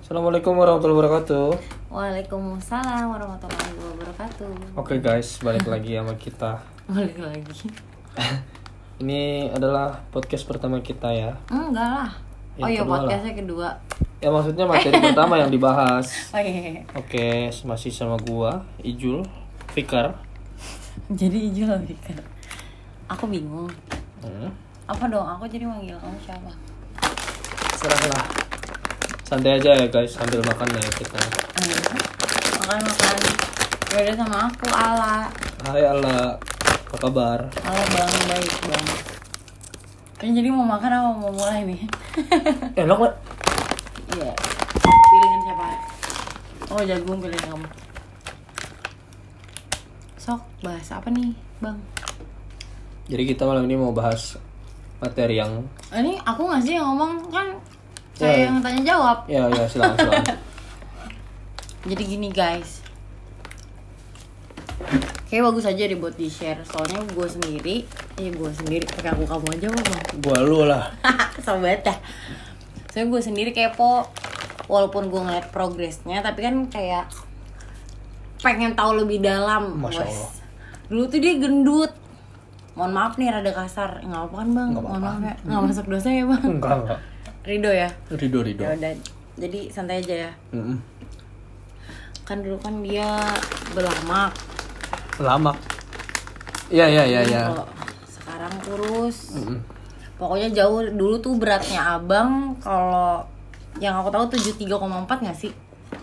Assalamualaikum warahmatullahi wabarakatuh. Waalaikumsalam warahmatullahi wabarakatuh. Oke guys, balik lagi sama kita. Balik lagi. Ini adalah podcast pertama kita ya. Enggak lah. Yang oh iya kedua lah. podcastnya kedua. Ya maksudnya materi pertama yang dibahas. Oh iya. Oke, masih sama gua, Ijul, Fikar. Jadi Ijul lebih kan. Aku bingung. Hmm, Apa dong? Aku jadi manggil kamu siapa? serahlah. Santai aja ya guys, sambil makan ya kita. Makan makan. Beda sama aku Ala. Hai Allah, apa kabar? Ala bang baik bang. Ini jadi mau makan apa mau mulai nih? Enak lah. Iya. Pilihan siapa? Oh jagung pilihan kamu. Sok bahas apa nih bang? Jadi kita malam ini mau bahas materi yang Ini aku nggak sih yang ngomong kan saya ya. yang tanya jawab. ya ya silakan silakan. Jadi gini guys. Kayak bagus aja deh buat di share. Soalnya gue sendiri, ya gue sendiri pakai aku kamu aja bang? Gua lu lah. Sobat dah. Soalnya gue sendiri kepo. Walaupun gue ngeliat progresnya, tapi kan kayak pengen tahu lebih dalam. Masya. Allah. Dulu tuh dia gendut. Mohon maaf nih rada kasar. Nggak apa kan bang? Nggak Mohon apa-apa. maaf ya. Nggak masuk dosa ya bang? Enggak enggak. Rido ya. Rido Rido. Ya udah. Jadi santai aja ya. Mm-mm. Kan dulu kan dia berlamak. Lama. Iya iya iya. Kalau sekarang kurus. Mm-mm. Pokoknya jauh dulu tuh beratnya abang kalau yang aku tahu 73,4 nggak sih?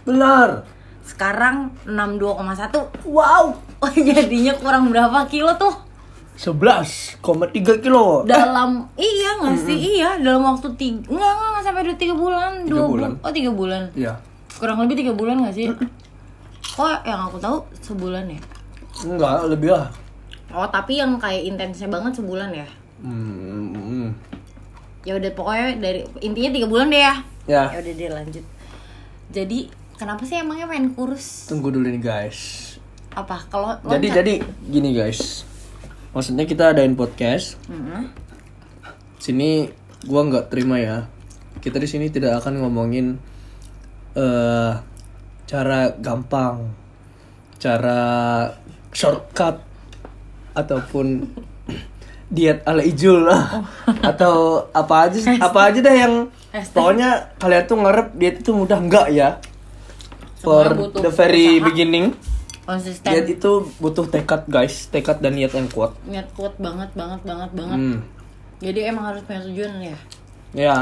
Benar. Sekarang 62,1. Wow. Oh jadinya kurang berapa kilo tuh? 11,3 kilo. Dalam iya nggak sih? Iya dalam waktu tiga nggak nggak nggak sampai dua tiga bulan dua bulan. bu- oh tiga bulan Iya. kurang lebih tiga bulan nggak sih? Kok yang aku tahu sebulan ya? Enggak, lebih lah. Oh tapi yang kayak intensnya banget sebulan ya? Hmm. Ya udah pokoknya dari intinya tiga bulan deh ya. Ya, ya udah deh lanjut jadi kenapa sih emangnya pengen kurus tunggu dulu nih guys. apa kalau Jadi jadi gini guys. Maksudnya kita adain podcast. Hmm. Sini gua nggak terima ya. Kita di sini tidak akan ngomongin eh cara gampang, cara shortcut ataupun diet ala ijul lah atau apa aja apa aja dah yang Hashtag. pokoknya kalian tuh ngarep diet itu mudah enggak ya for the very usaha. beginning konsisten. Itu butuh tekad guys. Tekad dan niat yang kuat. Niat kuat banget banget banget banget. Hmm. jadi emang harus punya tujuan ya? Ya.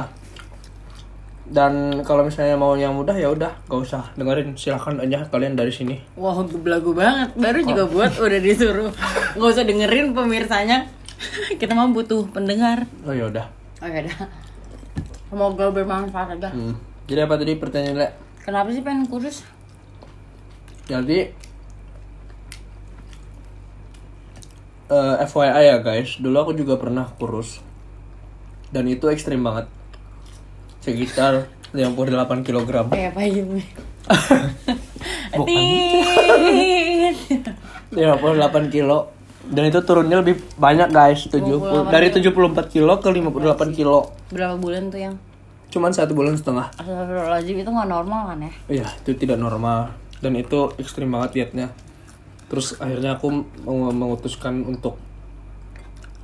Dan kalau misalnya mau yang mudah ya udah. Gak usah. Dengerin. Silahkan aja kalian dari sini. Wah belagu banget. Baru juga Oh. buat udah disuruh. Nggak usah dengerin pemirsanya. Kita mah butuh pendengar. Oh ya udah. Oh ya udah. Semoga bermanfaat aja. Hmm. jadi apa tadi pertanyaan Le? kenapa sih pengen kurus? Jadi eh, FYI ya guys. Dulu aku juga pernah kurus. Dan itu ekstrim banget. Sekitar 58 kg kayak payung Bukan. Tit. 58 kilo. Dan itu turunnya lebih banyak guys. 70 58 dari 74 kilo ke 58 kilo. berapa bulan tuh yang? Cuman satu bulan setengah. Astagfirullahaladzim itu nggak normal kan ya? iya itu tidak normal. Dan itu ekstrim banget dietnya terus akhirnya aku memutuskan untuk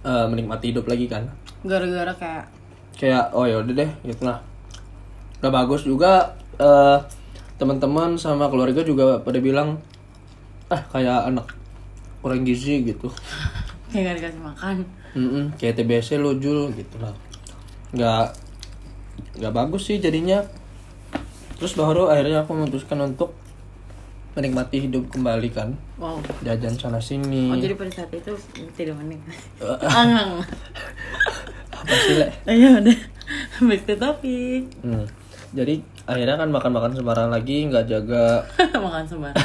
eh, menikmati hidup lagi kan. Gara-gara kayak kayak oh ya udah deh gitu lah gak bagus juga eh, teman-teman sama keluarga juga pada bilang ah kayak anak kurang gizi gitu. Kayak gak dikasih makan. Mm-mm, kayak TBC lo Jul gitu lah nggak nggak bagus sih jadinya. Terus baru akhirnya aku memutuskan untuk menikmati hidup kembali kan Wow. jajan sana sini Oh jadi pada saat itu tidak menikmati. Angang. apa sih le Ayo udah. Back to topic. Hmm. jadi akhirnya kan makan-makan sembarangan lagi nggak jaga makan sembarang.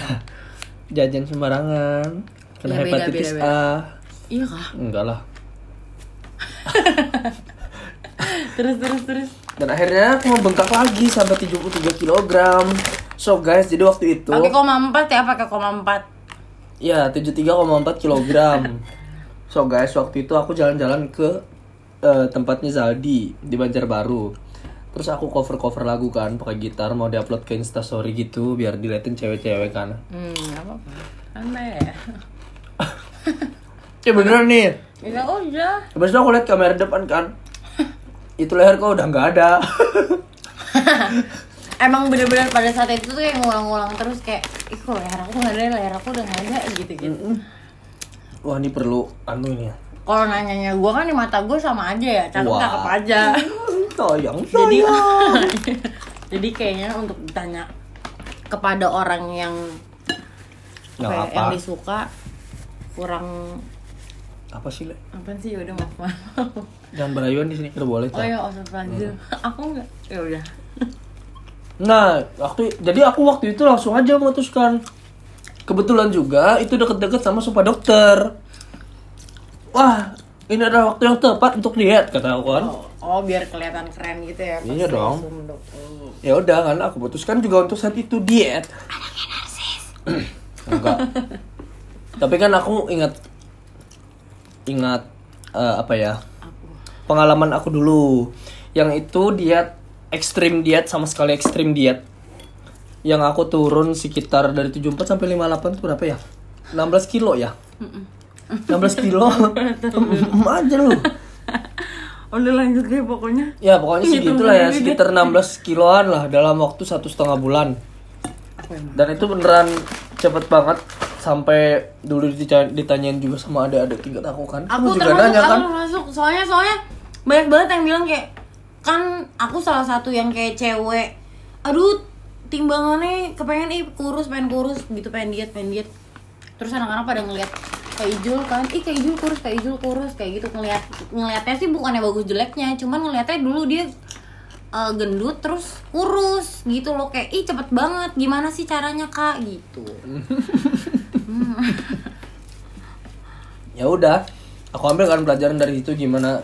jajan sembarangan kena Ya, beda, hepatitis beda, beda. A iya kah? enggak lah Terus terus terus. dan akhirnya aku membengkak lagi sampai 73 kg so guys jadi waktu itu Pakai koma empat ya pakai koma empat. Ya, 73,4 kg. so guys, waktu itu aku jalan-jalan ke eh, tempatnya Zaldi di Banjarbaru. terus aku cover cover lagu kan pakai gitar mau diupload ke instastory gitu biar diliatin cewek-cewek kan Hmm, apa-apa. Aneh ya. ya bener nih Ya udah. Habis itu aku lihat kamera depan kan itu leher kok udah nggak ada Emang bener-bener pada saat itu tuh kayak ngulang-ngulang terus kayak Ih kok leher aku gak ada, leher aku udah gak ada gitu-gitu. Wah ini perlu anu ini ya. Kalau nanyanya gue kan di mata gue sama aja ya, cakep-cakep Wah. aja. Sayang Jadi Jadi kayaknya untuk ditanya kepada orang yang Yang apa ya, apa? yang disuka kurang apa sih le? Apa sih? Ya udah maaf maaf. Jangan berayuan di sini kita boleh oh ya Astagfirullahaladzim aku enggak ya udah Nah, waktu jadi aku waktu itu langsung aja memutuskan. Kebetulan juga itu deket-deket sama sumpah dokter. Wah, ini adalah waktu yang tepat untuk diet kata aku kan. oh, oh biar kelihatan keren gitu ya Iya dong. Ya udah kan, aku putuskan juga untuk saat itu diet. Enggak. Tapi kan aku ingat ingat eh, apa ya? aku Pengalaman aku dulu. Yang itu diet ekstrim diet sama sekali ekstrim diet. Yang aku turun sekitar dari 74 sampai 58 itu berapa ya? 16 kilo ya? 16 kilo? Aja lu. udah lanjut deh pokoknya Ya pokoknya segitulah ya, sekitar 16 kiloan lah dalam waktu satu setengah bulan. aku Dan itu beneran cepet banget sampai dulu ditanyain juga sama adik-adik tingkat aku kan. aku Kamu juga termasuk nanya aku kan? termasuk soalnya soalnya banyak banget yang bilang kayak kan aku salah satu yang kayak cewek. Aduh timbangannya kepengen ih kurus pengen kurus. Gitu pengen diet pengen diet. Terus anak-anak pada ngeliat kayak Ijul kan ih kayak Ijul kurus kayak Ijul kurus. Kayak gitu ngeliat ngeliatnya sih bukannya bagus jeleknya cuman ngeliatnya dulu dia eh, gendut terus kurus gitu loh. Kayak ih cepet banget gimana sih caranya kak? Gitu. Ya udah aku ambil kan pelajaran dari itu gimana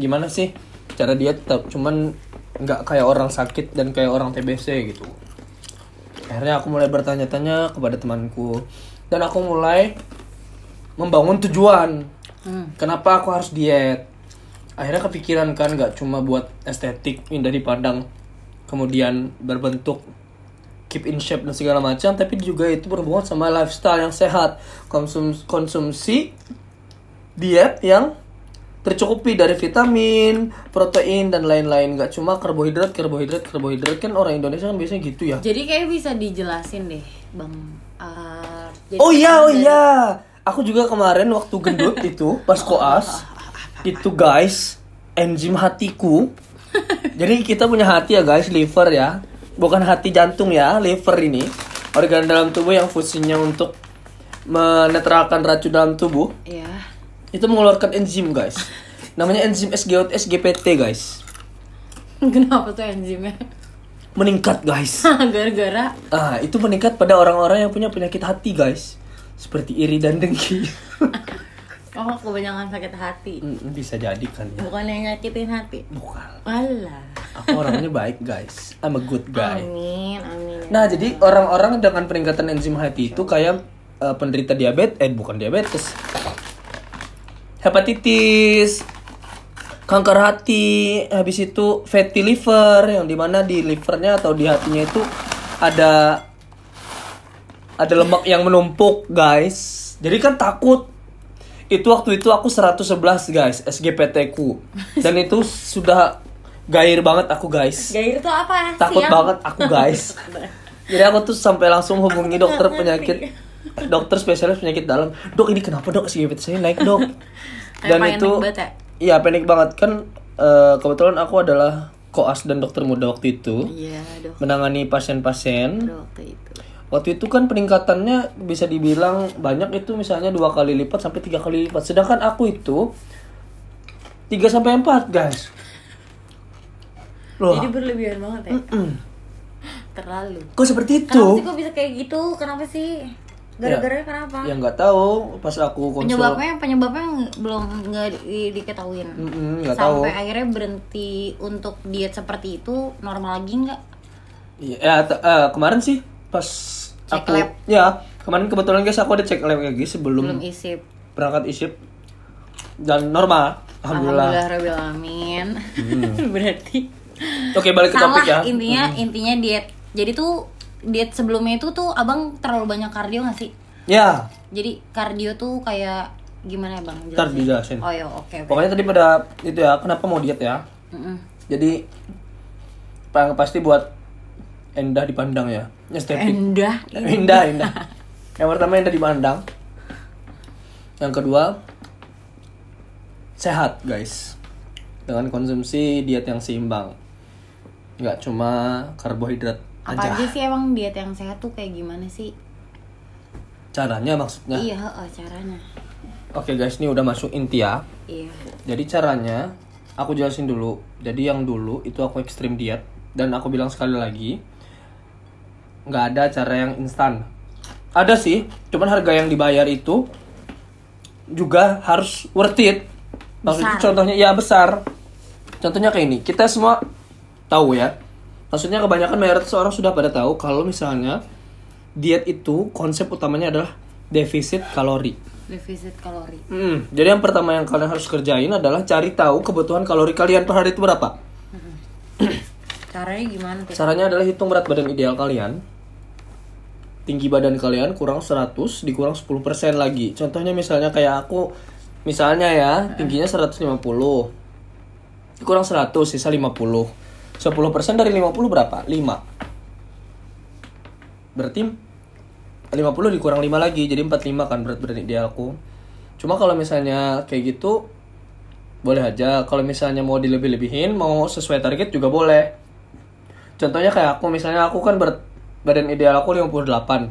gimana sih cara diet tetap cuman nggak kayak orang sakit dan kayak orang TBC gitu. Akhirnya aku mulai bertanya-tanya kepada temanku. Dan aku mulai membangun tujuan. Hmm. kenapa aku harus diet? Akhirnya kepikiran kan nggak cuma buat estetik indah dipandang kemudian berbentuk keep in shape dan segala macam tapi juga itu berhubungan sama lifestyle yang sehat. Konsum konsumsi diet yang tercukupi dari vitamin protein dan lain-lain. Nggak cuma karbohidrat karbohidrat karbohidrat. Kan orang Indonesia kan biasanya gitu ya. Jadi kayak bisa dijelasin deh, Bang. Uh, jadi oh iya oh dari- iya. aku juga kemarin waktu gendut itu pas koas itu guys enzim hatiku. Jadi kita punya hati ya guys liver ya. Bukan hati jantung ya liver ini. Organ dalam tubuh yang fungsinya untuk menetralkan racun dalam tubuh. Iya. Itu mengeluarkan enzim guys. Namanya enzim SGOT SGPT guys. Kenapa tuh enzimnya? meningkat guys. Gara-gara? Ah itu meningkat pada orang-orang yang punya penyakit hati guys. Seperti iri dan dengki. Oh kebanyakan sakit hati. Bisa jadi kan ya. Bukan yang nyakitin hati. bukan. Alah. aku orangnya baik guys. I'm a good guy. Amin, amin. nah jadi orang-orang dengan peningkatan enzim hati itu kayak eh, penderita diabetes eh bukan diabetes hepatitis kanker hati habis itu fatty liver yang di mana di livernya atau di hatinya itu ada ada lemak yang menumpuk guys. Jadi kan takut. Itu waktu itu aku 111 guys SGPT ku. Dan itu sudah gair banget aku guys. Gair tuh apa takut yang- banget aku guys. Jadi aku tuh sampai langsung hubungi dokter penyakit dokter spesialis penyakit dalam dok ini kenapa dok SGPT saya naik dok dan itu ya? iya panik banget kan eh, kebetulan aku adalah koas dan dokter muda waktu itu Iya, dok. menangani pasien-pasien Dok itu. waktu itu kan peningkatannya bisa dibilang banyak itu misalnya dua kali lipat sampai tiga kali lipat sedangkan aku itu 3 sampai 4 guys loh Jadi berlebihan banget ya. Terlalu. kok seperti itu Kenapa sih kok bisa kayak gitu? Kenapa sih? Gara-gara kenapa? ya nggak tahu. Pas aku konsul penyebabnya penyebabnya belum nggak di, diketahuin. Mm-mm, nggak tahu. Sampai akhirnya berhenti untuk diet seperti itu normal lagi nggak? Iya, ya, eh, kemarin sih pas Cek aku lab. ya kemarin kebetulan guys aku ada cek lab lagi sebelum belum isip. berangkat isip. Dan normal alhamdulillah, alhamdulillah alamin. Hmm. berarti Oke, balik ke salah topik ya. intinya intinya diet. Jadi tuh diet sebelumnya itu tuh abang terlalu banyak kardio gak sih Ya, jadi kardio tuh kayak gimana ya bang ntar Jelasin. dijelasin. oh ya oke oke Pokoknya tadi pada itu ya, kenapa mau diet ya? Mm-mm. Jadi pa- pasti buat endah dipandang ya, estetik. endah indah, indah. Yang pertama indah dipandang. Yang kedua sehat, guys. Dengan konsumsi diet yang seimbang. Nggak cuma karbohidrat apa aja. aja sih emang diet yang sehat tuh kayak gimana sih Caranya maksudnya. iya heeh, caranya Oke guys, ini udah masuk inti ya. iya Jadi caranya aku jelasin dulu. Jadi yang dulu itu aku ekstrim diet dan aku bilang sekali lagi nggak ada cara yang instan. Ada sih, cuman harga yang dibayar itu juga harus worth it. Maksudnya Besar. contohnya ya besar. Contohnya kayak ini, kita semua tahu ya. Maksudnya kebanyakan mayoritas orang sudah pada tahu kalau misalnya diet itu konsep utamanya adalah defisit kalori. defisit kalori Hmm, jadi yang pertama yang kalian harus kerjain adalah cari tahu kebutuhan kalori kalian per hari itu berapa. caranya gimana tuh Caranya adalah hitung berat badan ideal kalian. Tinggi badan kalian kurang 100 dikurang 10% lagi. Contohnya misalnya kayak aku misalnya ya, tingginya 150. Dikurang 100 sisa 50. 10% dari 50 berapa? 5. Berarti 50 dikurang 5 lagi jadi 45 kan berat badan idealku. Cuma kalau misalnya kayak gitu boleh aja. Kalau misalnya mau dilebih-lebihin, mau sesuai target juga boleh. Contohnya kayak aku misalnya aku kan berat badan ideal aku 58.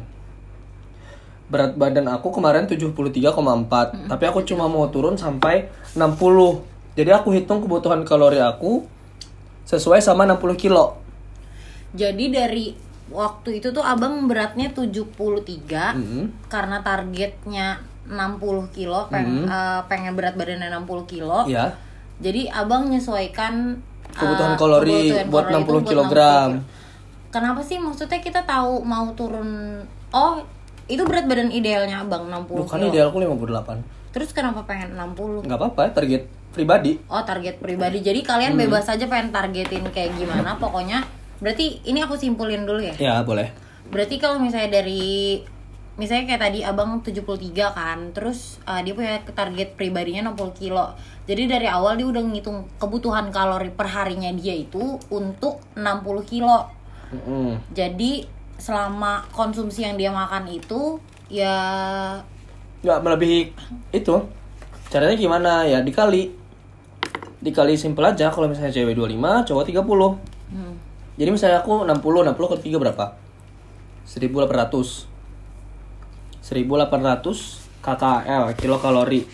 Berat badan aku kemarin 73,4, tapi aku cuma mau turun sampai 60. Jadi aku hitung kebutuhan kalori aku sesuai sama 60 kilo. jadi dari waktu itu tuh abang beratnya 73 Mm-mm. karena targetnya 60 kilo peng- eh, pengen berat badannya 60 kilo Ya. jadi abang menyesuaikan eh, Kebutuhan kalori buat kalori itu 60 kilogram. kenapa sih maksudnya kita tahu mau turun oh itu berat badan idealnya abang 60 Bukan kilo idealku 58. terus kenapa pengen 60 Nggak apa-apa, target pribadi. Oh target pribadi. Jadi kalian Hmm. bebas aja pengen targetin kayak gimana. Pokoknya berarti ini aku simpulin dulu ya. Ya, boleh. Berarti kalau misalnya dari misalnya kayak tadi abang 73 kan, terus uh, dia punya target pribadinya 60 kilo. Jadi dari awal dia udah ngitung kebutuhan kalori per harinya dia itu untuk 60 kilo. Mm-mm. Jadi selama konsumsi yang dia makan itu ya nggak melebihi itu caranya gimana ya dikali dikali simpel aja kalau misalnya cewek 25 cowok 30 hmm, jadi misalnya aku 60 60 kali 3 berapa? 1800 1800 KKL kilo kalori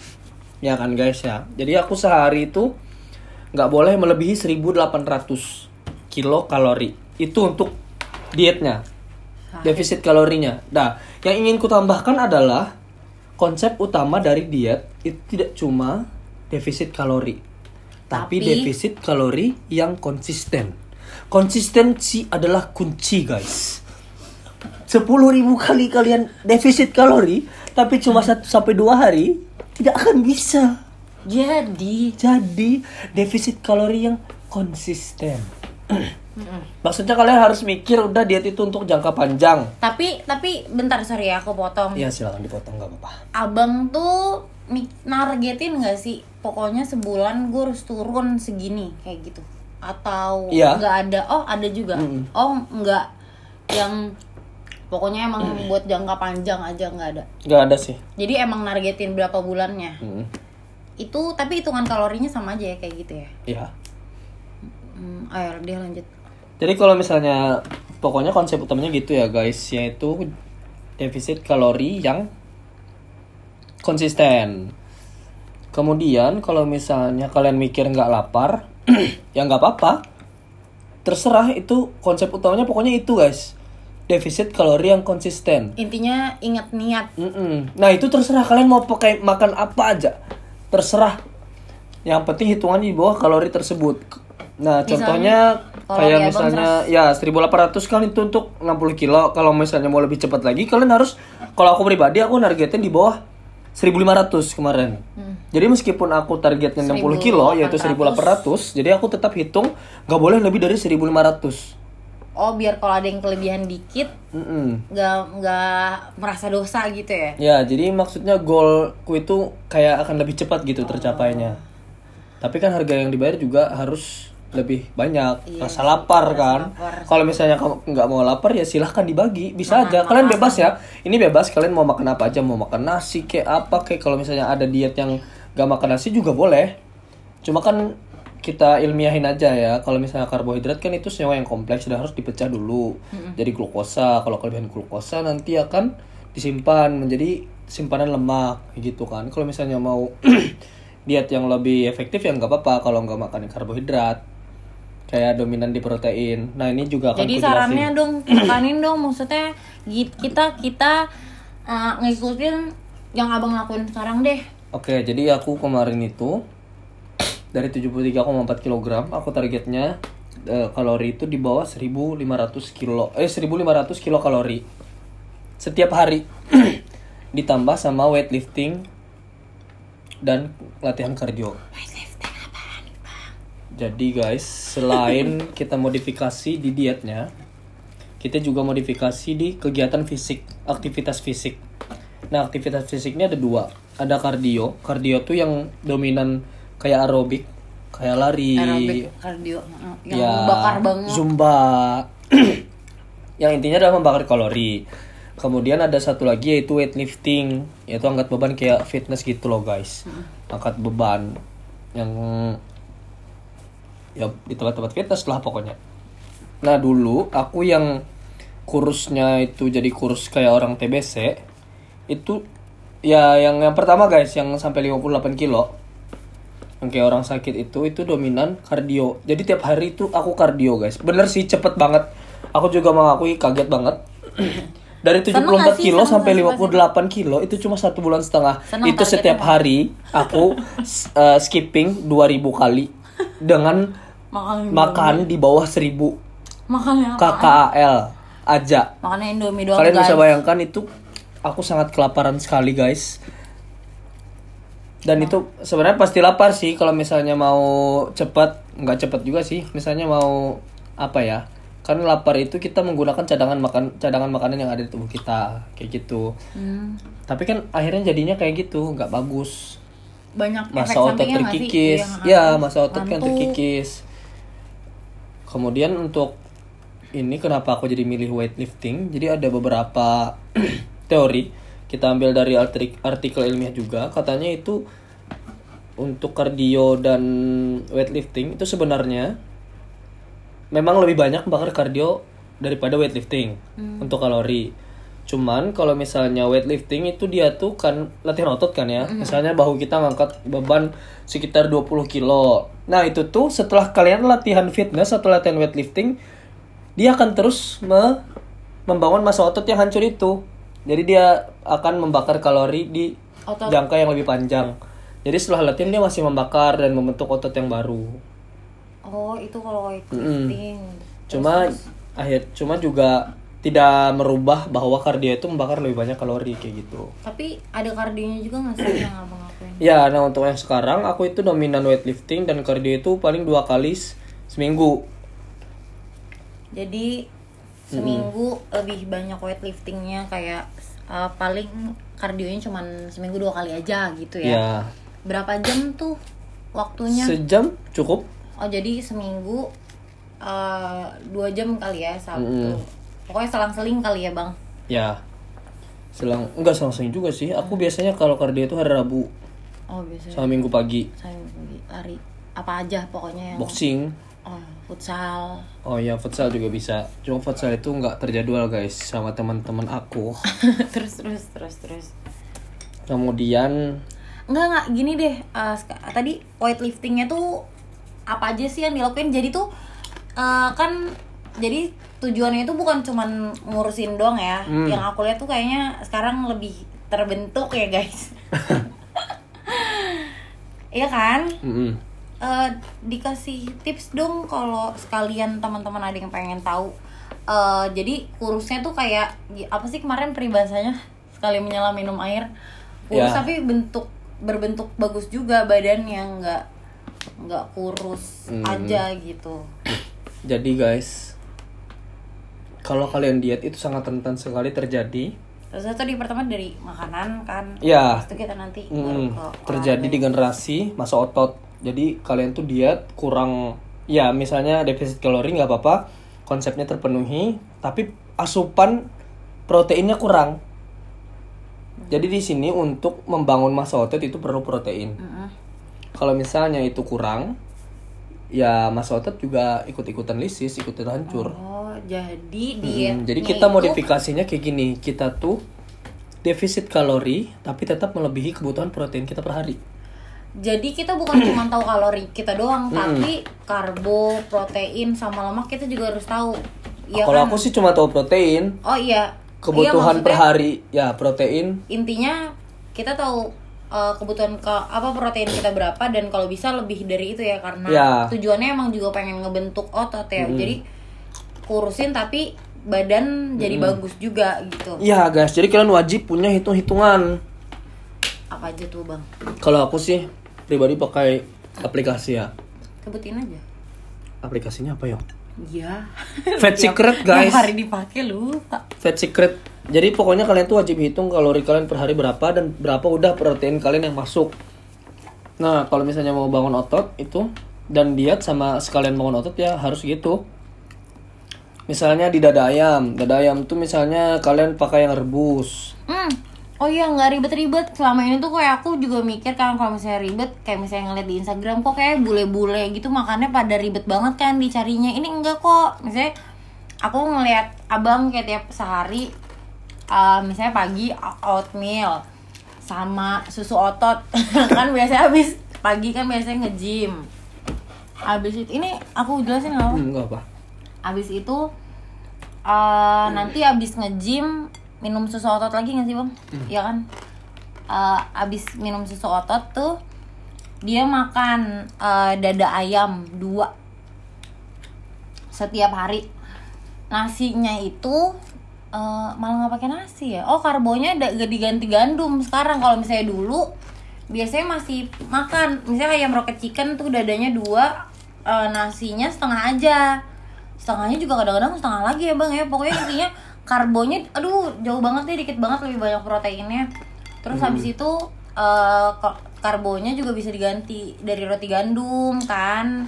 ya kan guys ya. Jadi aku sehari itu nggak boleh melebihi 1800 kilo kalori itu untuk dietnya defisit kalorinya. Nah yang ingin ku tambahkan adalah konsep utama dari diet itu tidak cuma defisit kalori tapi, Tapi- defisit kalori yang konsisten. Konsistensi adalah kunci guys. 10.000 kali kalian defisit kalori tapi cuma satu sampai dua hari tidak akan bisa. Jadi. Jadi defisit kalori yang konsisten. Maksudnya kalian harus mikir udah diet itu untuk jangka panjang. Tapi tapi bentar sorry ya aku potong. Iya silakan dipotong nggak apa-apa. Abang tuh nargetin nggak sih pokoknya sebulan gue harus turun segini kayak gitu. Atau Iya. nggak ada oh ada juga. Mm-mm. oh nggak yang pokoknya emang buat jangka panjang aja nggak ada. Nggak ada sih. Jadi emang nargetin berapa bulannya. Mm, itu tapi hitungan kalorinya sama aja ya kayak gitu ya? Iya. Hmm, ayo dia lanjut. Jadi kalau misalnya pokoknya konsep utamanya gitu ya guys. Yaitu defisit kalori yang konsisten kemudian kalau misalnya kalian mikir nggak lapar ya nggak apa-apa terserah itu konsep utamanya pokoknya itu guys defisit kalori yang konsisten intinya ingat niat Mm-mm. Nah itu terserah kalian mau pakai makan apa aja, terserah. Yang penting hitungan di bawah kalori tersebut. Nah Misalnya, contohnya kayak misalnya ya 1800 kan itu untuk 60 kilo. Kalau misalnya mau lebih cepat lagi, kalian harus kalau aku pribadi aku nargetin di bawah 1500 kemarin. Hmm. Jadi meskipun aku targetnya 60 kilo yaitu 1800, jadi aku tetap hitung nggak boleh lebih dari 1500. Oh biar kalau ada yang kelebihan dikit nggak nggak merasa dosa gitu ya? Ya, jadi maksudnya goalku itu kayak akan lebih cepat gitu tercapainya. Tapi kan harga yang dibayar juga harus lebih banyak. rasa lapar kan. Kalau misalnya kamu nggak mau lapar ya silahkan dibagi, bisa aja. Kalian bebas ya. Ini bebas. Kalian mau makan apa aja, mau makan nasi kayak apa kayak. Kalau misalnya ada diet yang nggak makan nasi juga boleh. Cuma kan kita ilmiahin aja ya. Kalau misalnya karbohidrat kan itu senyawa yang kompleks dan harus dipecah dulu. Jadi glukosa. Kalau kelebihan glukosa nanti akan disimpan menjadi simpanan lemak gitu kan. Kalau misalnya mau diet yang lebih efektif ya nggak apa-apa kalau nggak makan karbohidrat. Kayak dominan di protein. Nah ini juga akan Jadi jelasin. sarannya dong tekanin dong maksudnya kita kita uh, ngikutin yang abang lakuin sekarang deh. Oke, jadi aku kemarin itu dari 73,4 kg, aku targetnya eh, kalori itu di bawah 1500 kilo eh 1500 kilo kalori setiap hari. Ditambah sama weightlifting dan latihan kardio. Jadi guys, selain kita modifikasi di dietnya, kita juga modifikasi di kegiatan fisik, aktivitas fisik. Nah, aktivitas fisiknya ada dua. Ada kardio. Kardio tuh yang dominan kayak aerobik, kayak lari, Aerobik kardio yang ya, bakar banget. Zumba. yang intinya adalah membakar kalori. Kemudian ada satu lagi yaitu weightlifting, yaitu angkat beban kayak fitness gitu loh guys. Angkat beban yang ya di tempat-tempat fitness lah pokoknya. Nah dulu aku yang kurusnya itu jadi kurus kayak orang TBC itu ya yang yang pertama guys yang sampai 58 kilo yang kayak orang sakit itu itu dominan kardio. Jadi tiap hari itu aku kardio guys. Bener sih cepet banget. Aku juga mengakui kaget banget. Dari 74 Seneng gak sih? kilo sampai gak sih 58 kilo itu cuma satu bulan setengah. Seneng itu setiap hari aku eh, skipping 2000 kali dengan Makan makan di bawah 1000 makannya apa? KKL aja Makannya Indomie doang Kalian bisa guys. bayangkan itu aku sangat kelaparan sekali guys. Dan itu sebenarnya pasti lapar sih kalau misalnya mau cepat, nggak cepat juga sih. Misalnya mau apa ya? Kan lapar itu kita menggunakan cadangan makan cadangan makanan yang ada di tubuh kita kayak gitu. Hmm, Tapi kan akhirnya jadinya kayak gitu, nggak bagus. banyak Masa otot terkikis. Iya, Ya, masa otot kan terkikis. Kemudian untuk ini kenapa aku jadi milih weightlifting? Jadi ada beberapa teori kita ambil dari artik- artikel ilmiah juga katanya itu untuk kardio dan weightlifting itu sebenarnya memang lebih banyak bakar kardio daripada weightlifting untuk kalori. Cuman kalau misalnya weightlifting itu dia tuh kan latihan otot kan ya. Misalnya bahu kita ngangkat beban sekitar 20 kilo. Nah, itu tuh setelah kalian latihan fitness atau latihan weightlifting, dia akan terus me- membangun massa otot yang hancur itu. Jadi dia akan membakar kalori di Otot. jangka yang lebih panjang. Jadi setelah latihan dia masih membakar dan membentuk otot yang baru. Oh, itu kalau weightlifting. Cuma akhir cuma juga tidak merubah bahwa kardio itu membakar lebih banyak kalori kayak gitu. Tapi ada kardionya juga nggak sih yang abang lakuin? Ya, nah untuk yang sekarang aku itu dominan weightlifting dan kardio itu paling dua kali seminggu. Jadi seminggu lebih banyak weightliftingnya kayak uh, paling kardionya cuman seminggu dua kali aja gitu ya. Ya, Berapa jam tuh waktunya? sejam cukup. Oh jadi seminggu uh, dua jam kali ya Sabtu. Pokoknya selang-seling kali ya bang. Ya, selang enggak selang-seling juga sih. Aku biasanya kalau kardio itu hari Rabu Oh biasanya sama Minggu pagi. saya pergi lari apa aja pokoknya yang Boxing. oh, futsal. Oh ya, futsal juga bisa. Cuma futsal itu nggak terjadwal guys sama teman-teman aku. terus terus terus terus. Kemudian Enggak enggak gini deh. uh, tadi weightliftingnya tuh apa aja sih yang dilakuin? Jadi tuh uh, kan jadi tujuannya itu bukan cuman ngurusin doang ya. Yang aku lihat tuh kayaknya sekarang lebih terbentuk ya guys. Iya kan? mm-mm. Eh, dikasih tips dong kalau sekalian teman-teman ada yang pengen tahu. Eh, jadi kurusnya tuh kayak apa sih kemarin peribahasanya sekali menyelam minum air kurus Ya. tapi bentuk berbentuk bagus juga badannya nggak nggak kurus Hmm. aja gitu Jadi guys, kalau kalian diet itu sangat rentan sekali terjadi. terus tadi pertama dari makanan kan Ya, itu kita nanti mm, terjadi di generasi masa otot. Jadi kalian tuh diet kurang, ya misalnya defisit kalori nggak apa-apa, konsepnya terpenuhi, tapi asupan proteinnya kurang. Jadi di sini untuk membangun masa otot itu perlu protein. Mm-mm. Kalau misalnya itu kurang, ya masa otot juga ikut-ikutan lisis, ikutan hancur. oh jadi Hmm, diet jadi kita modifikasinya kayak gini, kita tuh defisit kalori tapi tetap melebihi kebutuhan protein kita per hari. jadi kita bukan cuma tahu kalori kita doang tapi karbo protein sama lemak kita juga harus tahu ya Kalau kan aku sih cuma tahu protein, oh iya kebutuhan Iya, per hari ya protein. intinya kita tahu uh, kebutuhan ke apa protein kita berapa dan kalau bisa lebih dari itu ya karena Ya. tujuannya emang juga pengen ngebentuk otot ya jadi kurusin tapi badan jadi bagus juga gitu Iya guys, jadi kalian wajib punya hitung-hitungan. apa aja tuh bang Kalau aku sih pribadi pakai aplikasi ya. sebutin aja Aplikasinya apa ya? iya Fat Secret guys. Tiap hari dipakai lupa Fat Secret. Jadi pokoknya kalian tuh wajib hitung kalori kalian per hari berapa dan berapa udah protein kalian yang masuk. Nah, kalau misalnya mau bangun otot itu dan diet sama sekalian bangun otot ya harus gitu. Misalnya di dada ayam, dada ayam tuh misalnya kalian pakai yang rebus. Hmm. Oh iya nggak ribet-ribet selama ini tuh kayak aku juga mikir kan kalau misalnya ribet kayak misalnya ngeliat di Instagram kok kayak bule-bule gitu makannya pada ribet banget kan dicarinya ini enggak kok misalnya aku ngeliat abang kayak tiap sehari uh, misalnya pagi oatmeal sama susu otot kan biasanya habis pagi kan biasanya nge-gym habis itu ini aku jelasin nggak apa Hmm, enggak apa. Abis itu eh nanti abis nge-gym minum susu otot lagi gak sih bang? Iya kan? Eh, abis minum susu otot tuh dia makan eh, dada ayam dua setiap hari. Nasinya itu eh, malah nggak pakai nasi ya? Oh karbonya da- gak diganti gandum sekarang. Kalau misalnya dulu biasanya masih makan. Misalnya ayam rocket chicken tuh dadanya dua eh, nasinya setengah aja. Setengahnya juga kadang-kadang setengah lagi ya bang ya. Pokoknya intinya karbonya aduh jauh banget deh dikit banget lebih banyak proteinnya. Terus habis itu ko- karbonya juga bisa diganti dari roti gandum kan.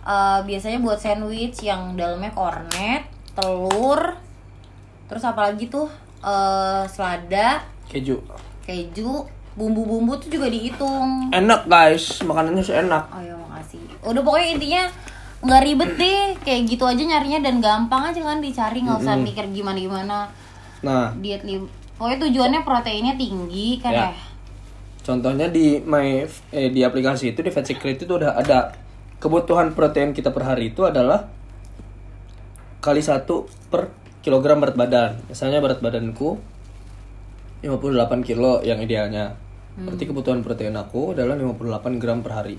Eh, biasanya buat sandwich yang dalamnya kornet telur terus apalagi tuh eh, selada Keju. keju bumbu-bumbu tuh juga dihitung Enak guys, makanannya sih enak. Oh ya makasih. Udah pokoknya intinya nggak ribet deh, kayak gitu aja nyarinya dan gampang aja kan dicari nggak usah mikir gimana gimana Nah, diet li. Pokoknya tujuannya proteinnya tinggi kan Ya. ya. Contohnya di my eh, di aplikasi itu di Fat Secret itu udah ada kebutuhan protein kita per hari itu adalah kali satu per kilogram berat badan. Misalnya berat badanku 58 kilo yang idealnya. Berarti kebutuhan protein aku adalah 58 gram per hari.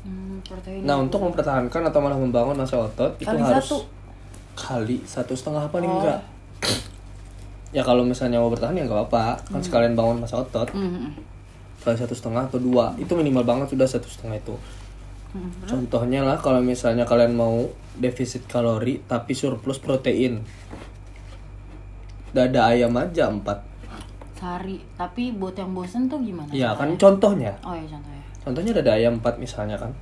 Hmm, protein. Nah untuk mempertahankan atau malah membangun masa otot itu Kali harus satu. kali satu setengah paling enggak. Ya kalau misalnya mau bertahan ya nggak apa-apa, kan sekalian bangun masa otot Hmm. kali satu setengah atau dua itu minimal banget sudah satu setengah itu Hmm, contohnya lah kalau misalnya kalian mau defisit kalori tapi surplus protein dada ayam aja empat Sehari. Tapi buat yang bosen tuh gimana? ya kan contohnya Oh ya contohnya. contohnya dada ayam empat misalnya kan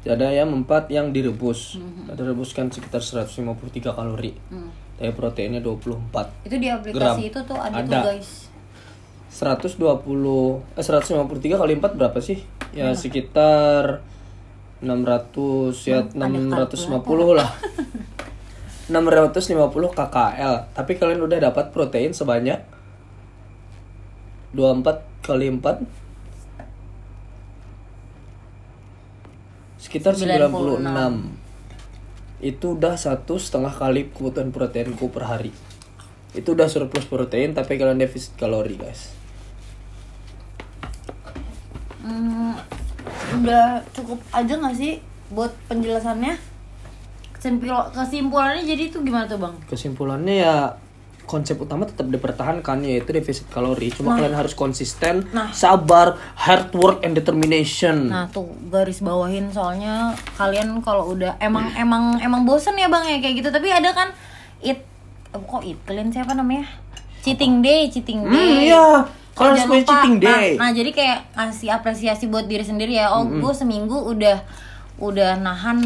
dada ayam empat yang direbus direbuskan sekitar 153 kalori Hmm. tapi proteinnya 24 Itu di aplikasi Gram. itu tuh ada, tuh Ada. guys. 120 eh 153 kali 4 berapa sih? Ya sekitar 600 ya 650 lah. 650 KKL. Tapi kalian udah dapat protein sebanyak 24 kali 4 sekitar 96. Itu udah satu setengah kali kebutuhan proteinku per hari. Itu udah surplus protein tapi kalian defisit kalori guys. Hmm, udah cukup aja nggak sih buat penjelasannya? Kesimpul- kesimpulannya jadi itu gimana tuh bang? kesimpulannya ya konsep utama tetap dipertahankan yaitu defisit kalori. Cuma kalian harus konsisten, Nah. sabar, hard work and determination. Nah tuh garis bawahin soalnya kalian kalau udah emang emang emang bosen ya bang ya kayak gitu tapi ada kan it eh, kok it kalian siapa namanya cheating day cheating Hmm, day iya. Kalian harus punya cheating Nah, day. Nah, jadi kayak ngasih apresiasi buat diri sendiri ya oh gue seminggu udah udah nahan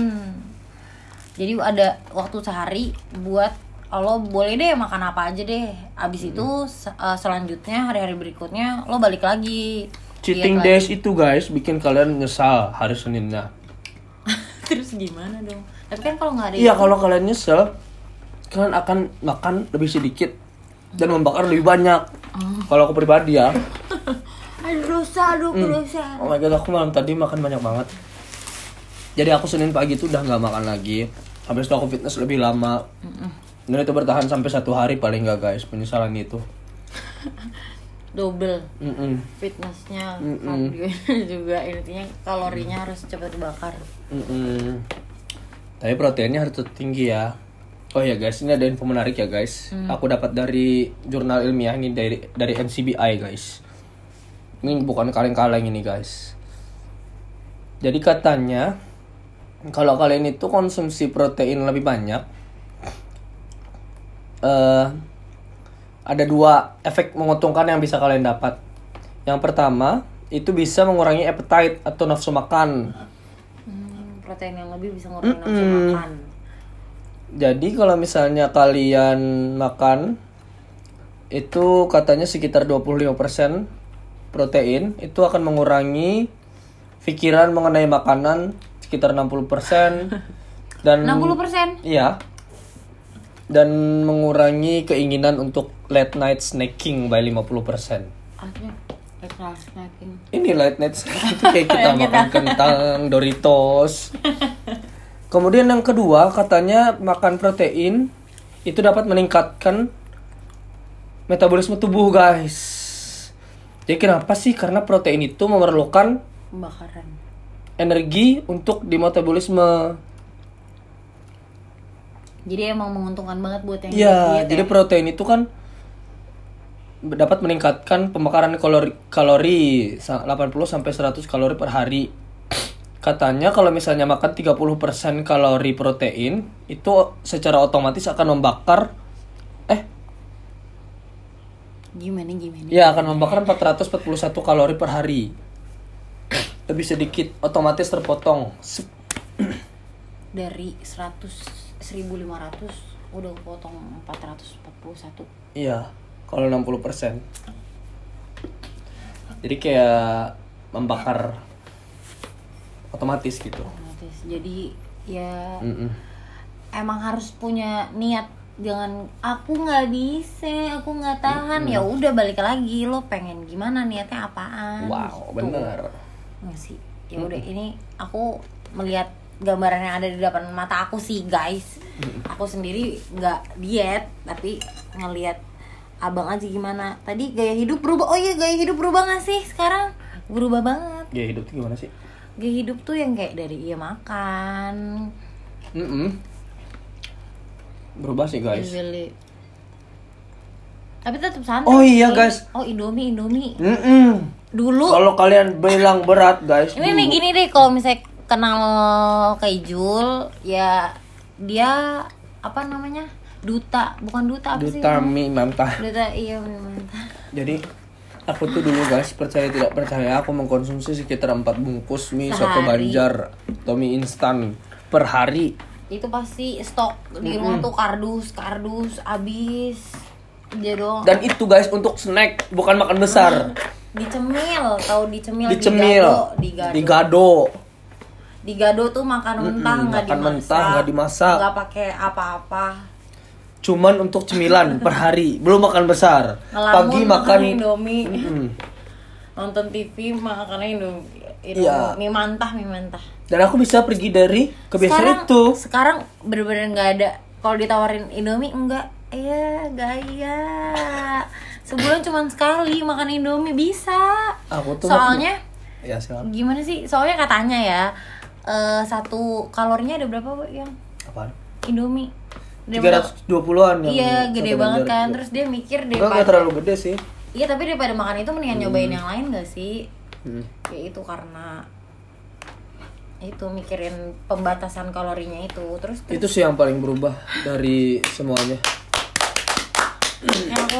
jadi ada waktu sehari buat lo boleh deh makan apa aja deh abis itu se- eh, selanjutnya hari-hari berikutnya lo balik lagi Cheating Diet days itu guys bikin kalian nyesal hari Seninnya. Terus gimana dong? Tapi kan kalau nggak ada Iya itu- kalau kalian nyesel, kalian akan makan lebih sedikit dan membakar lebih banyak. Kalau aku pribadi ya, Aduh dosa, aduh dosa. oh my god aku malam tadi makan banyak banget. Jadi aku Senin pagi itu udah nggak makan lagi. Habis itu aku fitness lebih lama. Dan itu bertahan sampai satu hari paling nggak guys penyesalan itu. Double Mm-mm. fitnessnya, Mm-mm. juga intinya kalorinya harus cepat dibakar. Mm-mm. Tapi proteinnya harus tinggi ya. Oh ya guys, ini ada info menarik ya guys. Aku dapat dari jurnal ilmiah ini dari dari NCBI guys. Ini bukan kaleng-kaleng ini guys. Jadi katanya kalau kalian itu konsumsi protein lebih banyak, eh ada dua efek menguntungkan yang bisa kalian dapat. Yang pertama itu bisa mengurangi appetite atau nafsu makan. Hmm, protein yang lebih bisa ngurangin nafsu Mm-mm. makan. Jadi kalau misalnya kalian makan itu katanya sekitar 25% protein itu akan mengurangi pikiran mengenai makanan sekitar 60% dan 60%? Iya. Dan mengurangi keinginan untuk late night snacking by 50%. Artinya extra snacking. Ini late night snacking itu kayak kita makan kentang, Doritos. Kemudian yang kedua katanya makan protein itu dapat meningkatkan metabolisme tubuh guys. Jadi kenapa sih? Karena protein itu memerlukan Pembakaran. Energi untuk di metabolisme. Jadi emang menguntungkan banget buat yang Iya, diet jadi ya. protein itu kan dapat meningkatkan pembakaran kalori kalori sa- 80 sampai 100 kalori per hari. Katanya kalau misalnya makan 30% kalori protein itu secara otomatis akan membakar eh Gimana gimana? ya akan membakar 441 kalori per hari. Lebih sedikit otomatis terpotong. Dari 100 1500 udah potong 441. Iya, kalau 60%. Jadi kayak membakar otomatis gitu. Otomatis. Jadi ya Mm-mm. emang harus punya niat jangan aku nggak bisa aku nggak tahan ya udah balik lagi lo pengen gimana niatnya apaan Wow, Gitu. bener. Nggak sih ya udah ini aku melihat gambaran yang ada di depan mata aku sih guys aku sendiri nggak diet tapi ngelihat abang aja gimana tadi gaya hidup berubah oh iya gaya hidup berubah nggak sih sekarang berubah banget Ya hidup tuh gimana sih? gaya hidup tuh yang kayak dari iya makan Mm-mm. Berubah sih guys. Really. Tapi tetap santai. Oh iya, sih. guys. Oh Indomie, Indomie. Mm-mm. Dulu. Kalau kalian bilang berat guys, ini dulu. nih gini deh, kalau misalnya kenal kayak Jul, ya dia apa namanya? Duta, bukan duta apa sih? Duta mie mantah. Duta iya memang. Jadi aku tuh dulu guys percaya tidak percaya aku mengkonsumsi sekitar 4 bungkus mie soto Sehari. banjar atau mie instan per hari. Itu pasti stok di rumah tuh kardus, kardus habis. Dia doang. Dan itu guys untuk snack bukan makan besar. Dicemil, tahu dicemil, Dicemil, digado, digado. digado. Tuh makan mentah nggak makan dimasak. mentah, nggak dimasak. Nggak pakai apa-apa. Cuman untuk cemilan per hari, belum makan besar. Ngelamun Pagi makan Indomie. Mm-mm. Nonton TV makannya Indomie. Iya. Mie mantah, mie mantah. Dan aku bisa pergi dari kebiasaan sekarang, itu. Sekarang bener-bener nggak ada. Kalau ditawarin Indomie enggak. Iya, gaya. Sebulan cuma sekali makan Indomie bisa. Aku tuh Soalnya ya silakan. gimana sih? Soalnya katanya ya eh, satu kalorinya ada berapa Bu, yang Apaan? Indomie? Dia 320-an yang iya satu gede banget kan terus dia mikir daripada enggak terlalu gede sih. iya tapi daripada makan itu mendingan nyobain yang lain gak sih Hmm. ya itu karena itu mikirin pembatasan kalorinya itu terus Itu sih yang paling berubah dari semuanya.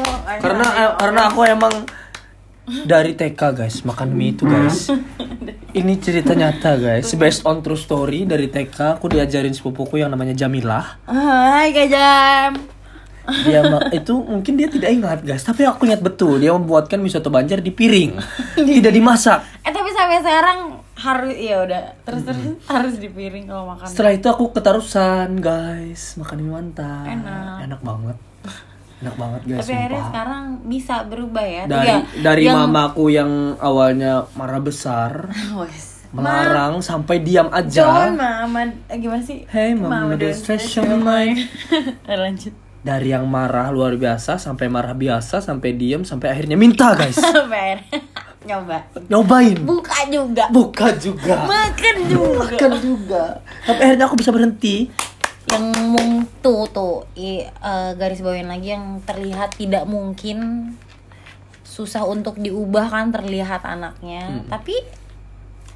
Aku Karena eh, karena aku emang dari TK guys makan mie itu guys. Ini cerita nyata guys, based on true story dari TK aku diajarin sepupuku yang namanya Jamilah. Hai Kak Jam Dia itu mungkin dia tidak ingat guys, tapi aku ingat betul dia membuatkan mie soto Banjar di piring, tidak dimasak. eh tapi sampai sekarang harus ya udah terus terus harus di piring kalau makan Setelah itu aku ketarusan guys, makan mie mantap. Enak. Enak banget. Enak banget guys. tapi akhirnya sekarang bisa berubah ya dari Iya, dari yang- mamaku yang awalnya marah besar, melarang sampai diam aja. John Mama eh, gimana sih Hey, Mama, don't don't stress your mind. mind. Eh, lanjut Dari yang marah luar biasa sampai marah biasa sampai diam sampai akhirnya minta guys. nyoba Nyobain. buka juga Buka juga. makan juga Makan juga. Sampai akhirnya aku bisa berhenti. yang mung tuh i, eh, garis bawain lagi yang terlihat tidak mungkin susah untuk diubah kan terlihat anaknya. Tapi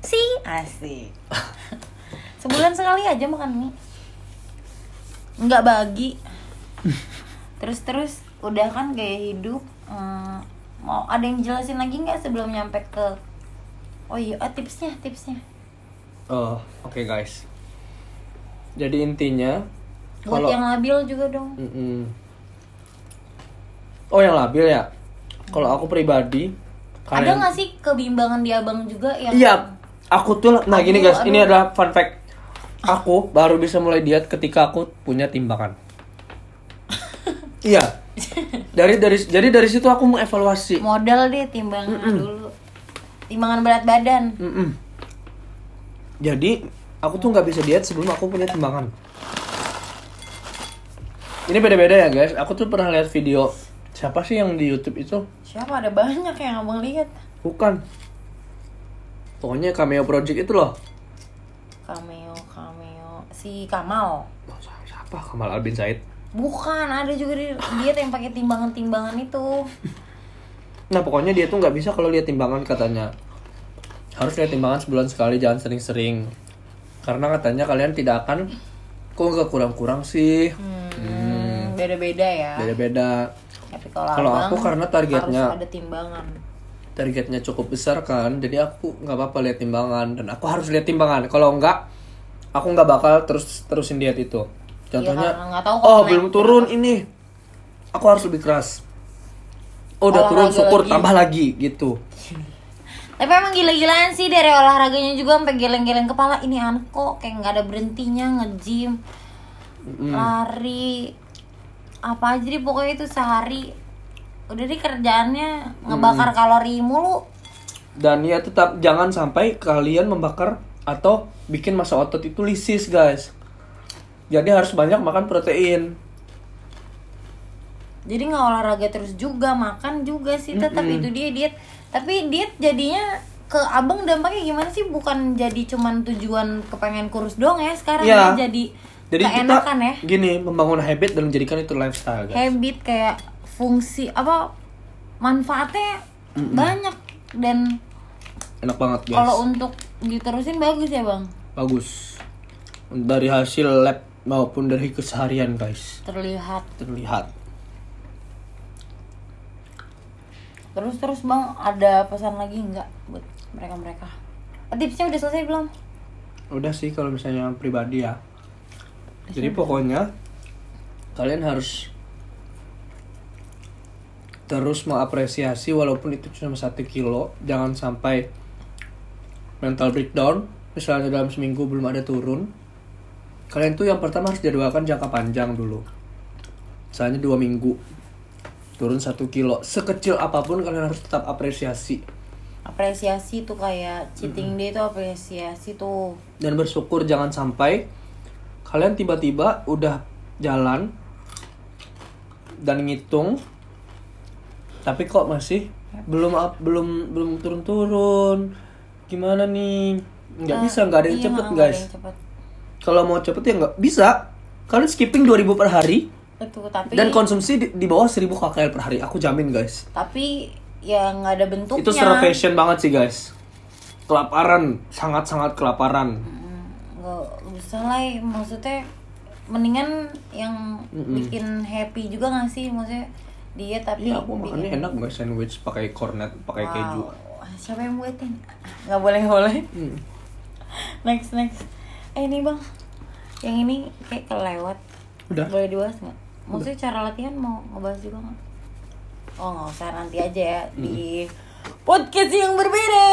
sih asik. Sebulan sekali aja makan mie. Nggak bagi. Terus terus udah kan gaya hidup eh, mau ada yang jelasin lagi nggak sebelum nyampe ke oh iya ah, tipsnya tipsnya. Oh, oke guys. Jadi intinya buat kalau yang labil juga dong Mm-mm. Oh, yang labil ya. Kalau aku pribadi Ada nggak sih kebimbangan di abang juga yang Iya, aku tuh nah gini Aduh, guys, ini aduh. adalah fun fact. Aku baru bisa mulai diet ketika aku punya timbangan. iya. Dari dari jadi dari situ aku mengevaluasi. modal deh timbangan dulu timbangan berat badan Mm-mm. Jadi aku tuh nggak bisa diet sebelum aku punya timbangan. Ini beda-beda ya guys. Aku tuh pernah lihat video siapa sih yang di YouTube itu? siapa ada banyak yang abang lihat Bukan. Pokoknya cameo project itu loh. cameo cameo si Kamal Siapa? Kamal Albin Said. bukan ada juga di dia yang pakai timbangan timbangan itu Nah pokoknya dia tuh nggak bisa kalau lihat timbangan katanya Harus lihat timbangan sebulan sekali jangan sering-sering Karena katanya kalian tidak akan Kok nggak kurang-kurang sih hmm, beda beda ya. Beda-beda. Tapi kalau aku karena targetnya- harus ada timbangan. Targetnya cukup besar kan Jadi aku nggak apa-apa lihat timbangan Dan aku harus lihat timbangan. Kalau nggak Aku nggak bakal terus terusin diet itu. Contohnya karena nggak tahu Oh belum turun ini. Aku harus lebih keras. Oh udah turun syukur lagi. tambah lagi gitu. Tapi emang gila-gilaan sih dari olahraganya juga sampai geleng-geleng kepala. Ini anak kok kayak nggak ada berhentinya nge-gym, lari, apa aja deh pokoknya itu sehari udah deh kerjaannya ngebakar kalori mulu. Dan ya tetap jangan sampai kalian membakar atau bikin masa otot itu lisis guys. Jadi harus banyak makan protein. Jadi nggak olahraga terus juga makan juga sih tetap itu dia diet. Tapi diet jadinya ke abang dampaknya gimana sih? Bukan jadi cuman tujuan kepengen kurus doang ya sekarang Iya. ya jadi, Jadi keenakan kita ya. gini membangun habit dan menjadikan itu lifestyle guys. habit kayak fungsi apa manfaatnya banyak dan Enak banget guys. kalau untuk diterusin bagus ya bang Bagus. Dari hasil lab maupun dari keseharian guys terlihat terlihat. terus terus bang ada pesan lagi nggak buat mereka mereka tipsnya udah selesai belum Udah sih kalau misalnya pribadi ya. Jadi pokoknya kalian harus terus mengapresiasi walaupun itu cuma satu kilo jangan sampai mental breakdown. Misalnya dalam seminggu belum ada turun kalian tuh yang pertama harus jadwalkan jangka panjang dulu. Misalnya dua minggu turun satu kilo. Sekecil apa pun kalian harus tetap apresiasi. Apresiasi tuh kayak cheating day tuh apresiasi tuh. Dan bersyukur jangan sampai kalian tiba-tiba udah jalan dan ngitung tapi kok masih belum up- belum belum turun-turun gimana nih nggak bisa nggak ada yang Iya, cepet guys yang kalau mau cepet ya nggak bisa Kalian skipping 2000 per hari itu tapi dan konsumsi di, di bawah 1000 kcal per hari. Aku jamin, guys. tapi ya nggak ada bentuknya Itu starvation banget sih, guys. Kelaparan, sangat-sangat kelaparan. nggak usah lah ya. maksudnya mendingan yang bikin happy juga nggak sih? Maksudnya dia tapi Iya, aku makannya enak guys sandwich pakai cornet, pakai keju. Wow. siapa yang buatin? Nggak boleh boleh. Hmm. next next. Eh ini bang. Yang ini kayak kelewat. Udah. boleh dibahas nggak? Maksudnya cara latihan mau ngebahas juga nggak? Oh nggak usah nanti aja ya di podcast yang berbeda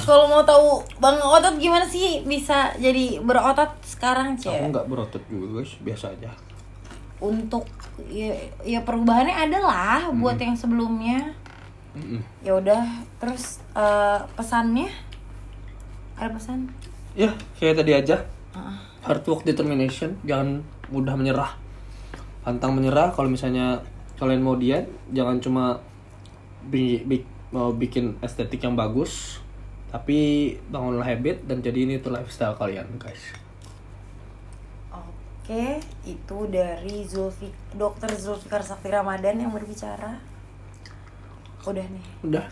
kalau mau tahu bang otot gimana sih bisa jadi berotot sekarang Aku cek nggak berotot juga guys, biasa aja. untuk ya, ya perubahannya ada lah buat yang sebelumnya Mm-mm. ya udah terus eh, pesannya ada pesan Ya, kayak tadi aja. Ah. Hard work determination, jangan mudah menyerah. Pantang menyerah kalau misalnya kalian mau diet, jangan cuma bi- bi- mau bikin estetik yang bagus, tapi bangunlah habit dan jadi ini tuh lifestyle kalian, guys. Oke, itu dari Zulfi, Dokter Zulfikar Sakti Ramadan yang berbicara. Udah nih. Udah.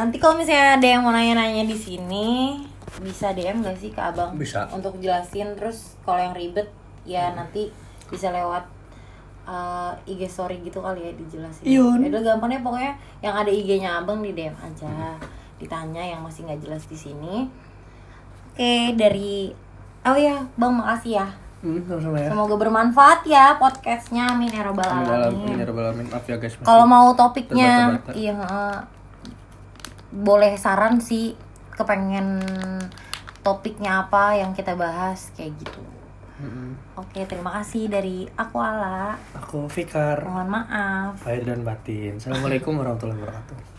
Nanti kalau misalnya ada yang mau nanya-nanya di sini, bisa DM gak sih ke abang? Bisa. Untuk jelasin terus kalau yang ribet ya nanti bisa lewat uh, IG story gitu kali ya dijelasin. Yun. Ya udah gampangnya pokoknya yang ada IG-nya abang di DM aja. Ditanya yang masih nggak jelas di sini. Oke, dari Oh ya, Bang makasih ya. Hmm, sama-sama ya. Semoga bermanfaat ya podcastnya Amin ya robbal alam- alamin. amin, ya alamin. Maaf ya guys. Kalau mau topiknya, iya boleh saran sih, kepengen topiknya apa yang kita bahas kayak gitu. Mm-mm. Oke, terima kasih dari aku Ala. Aku Fikar. Mohon maaf. Lahir dan batin. Assalamualaikum warahmatullahi wabarakatuh.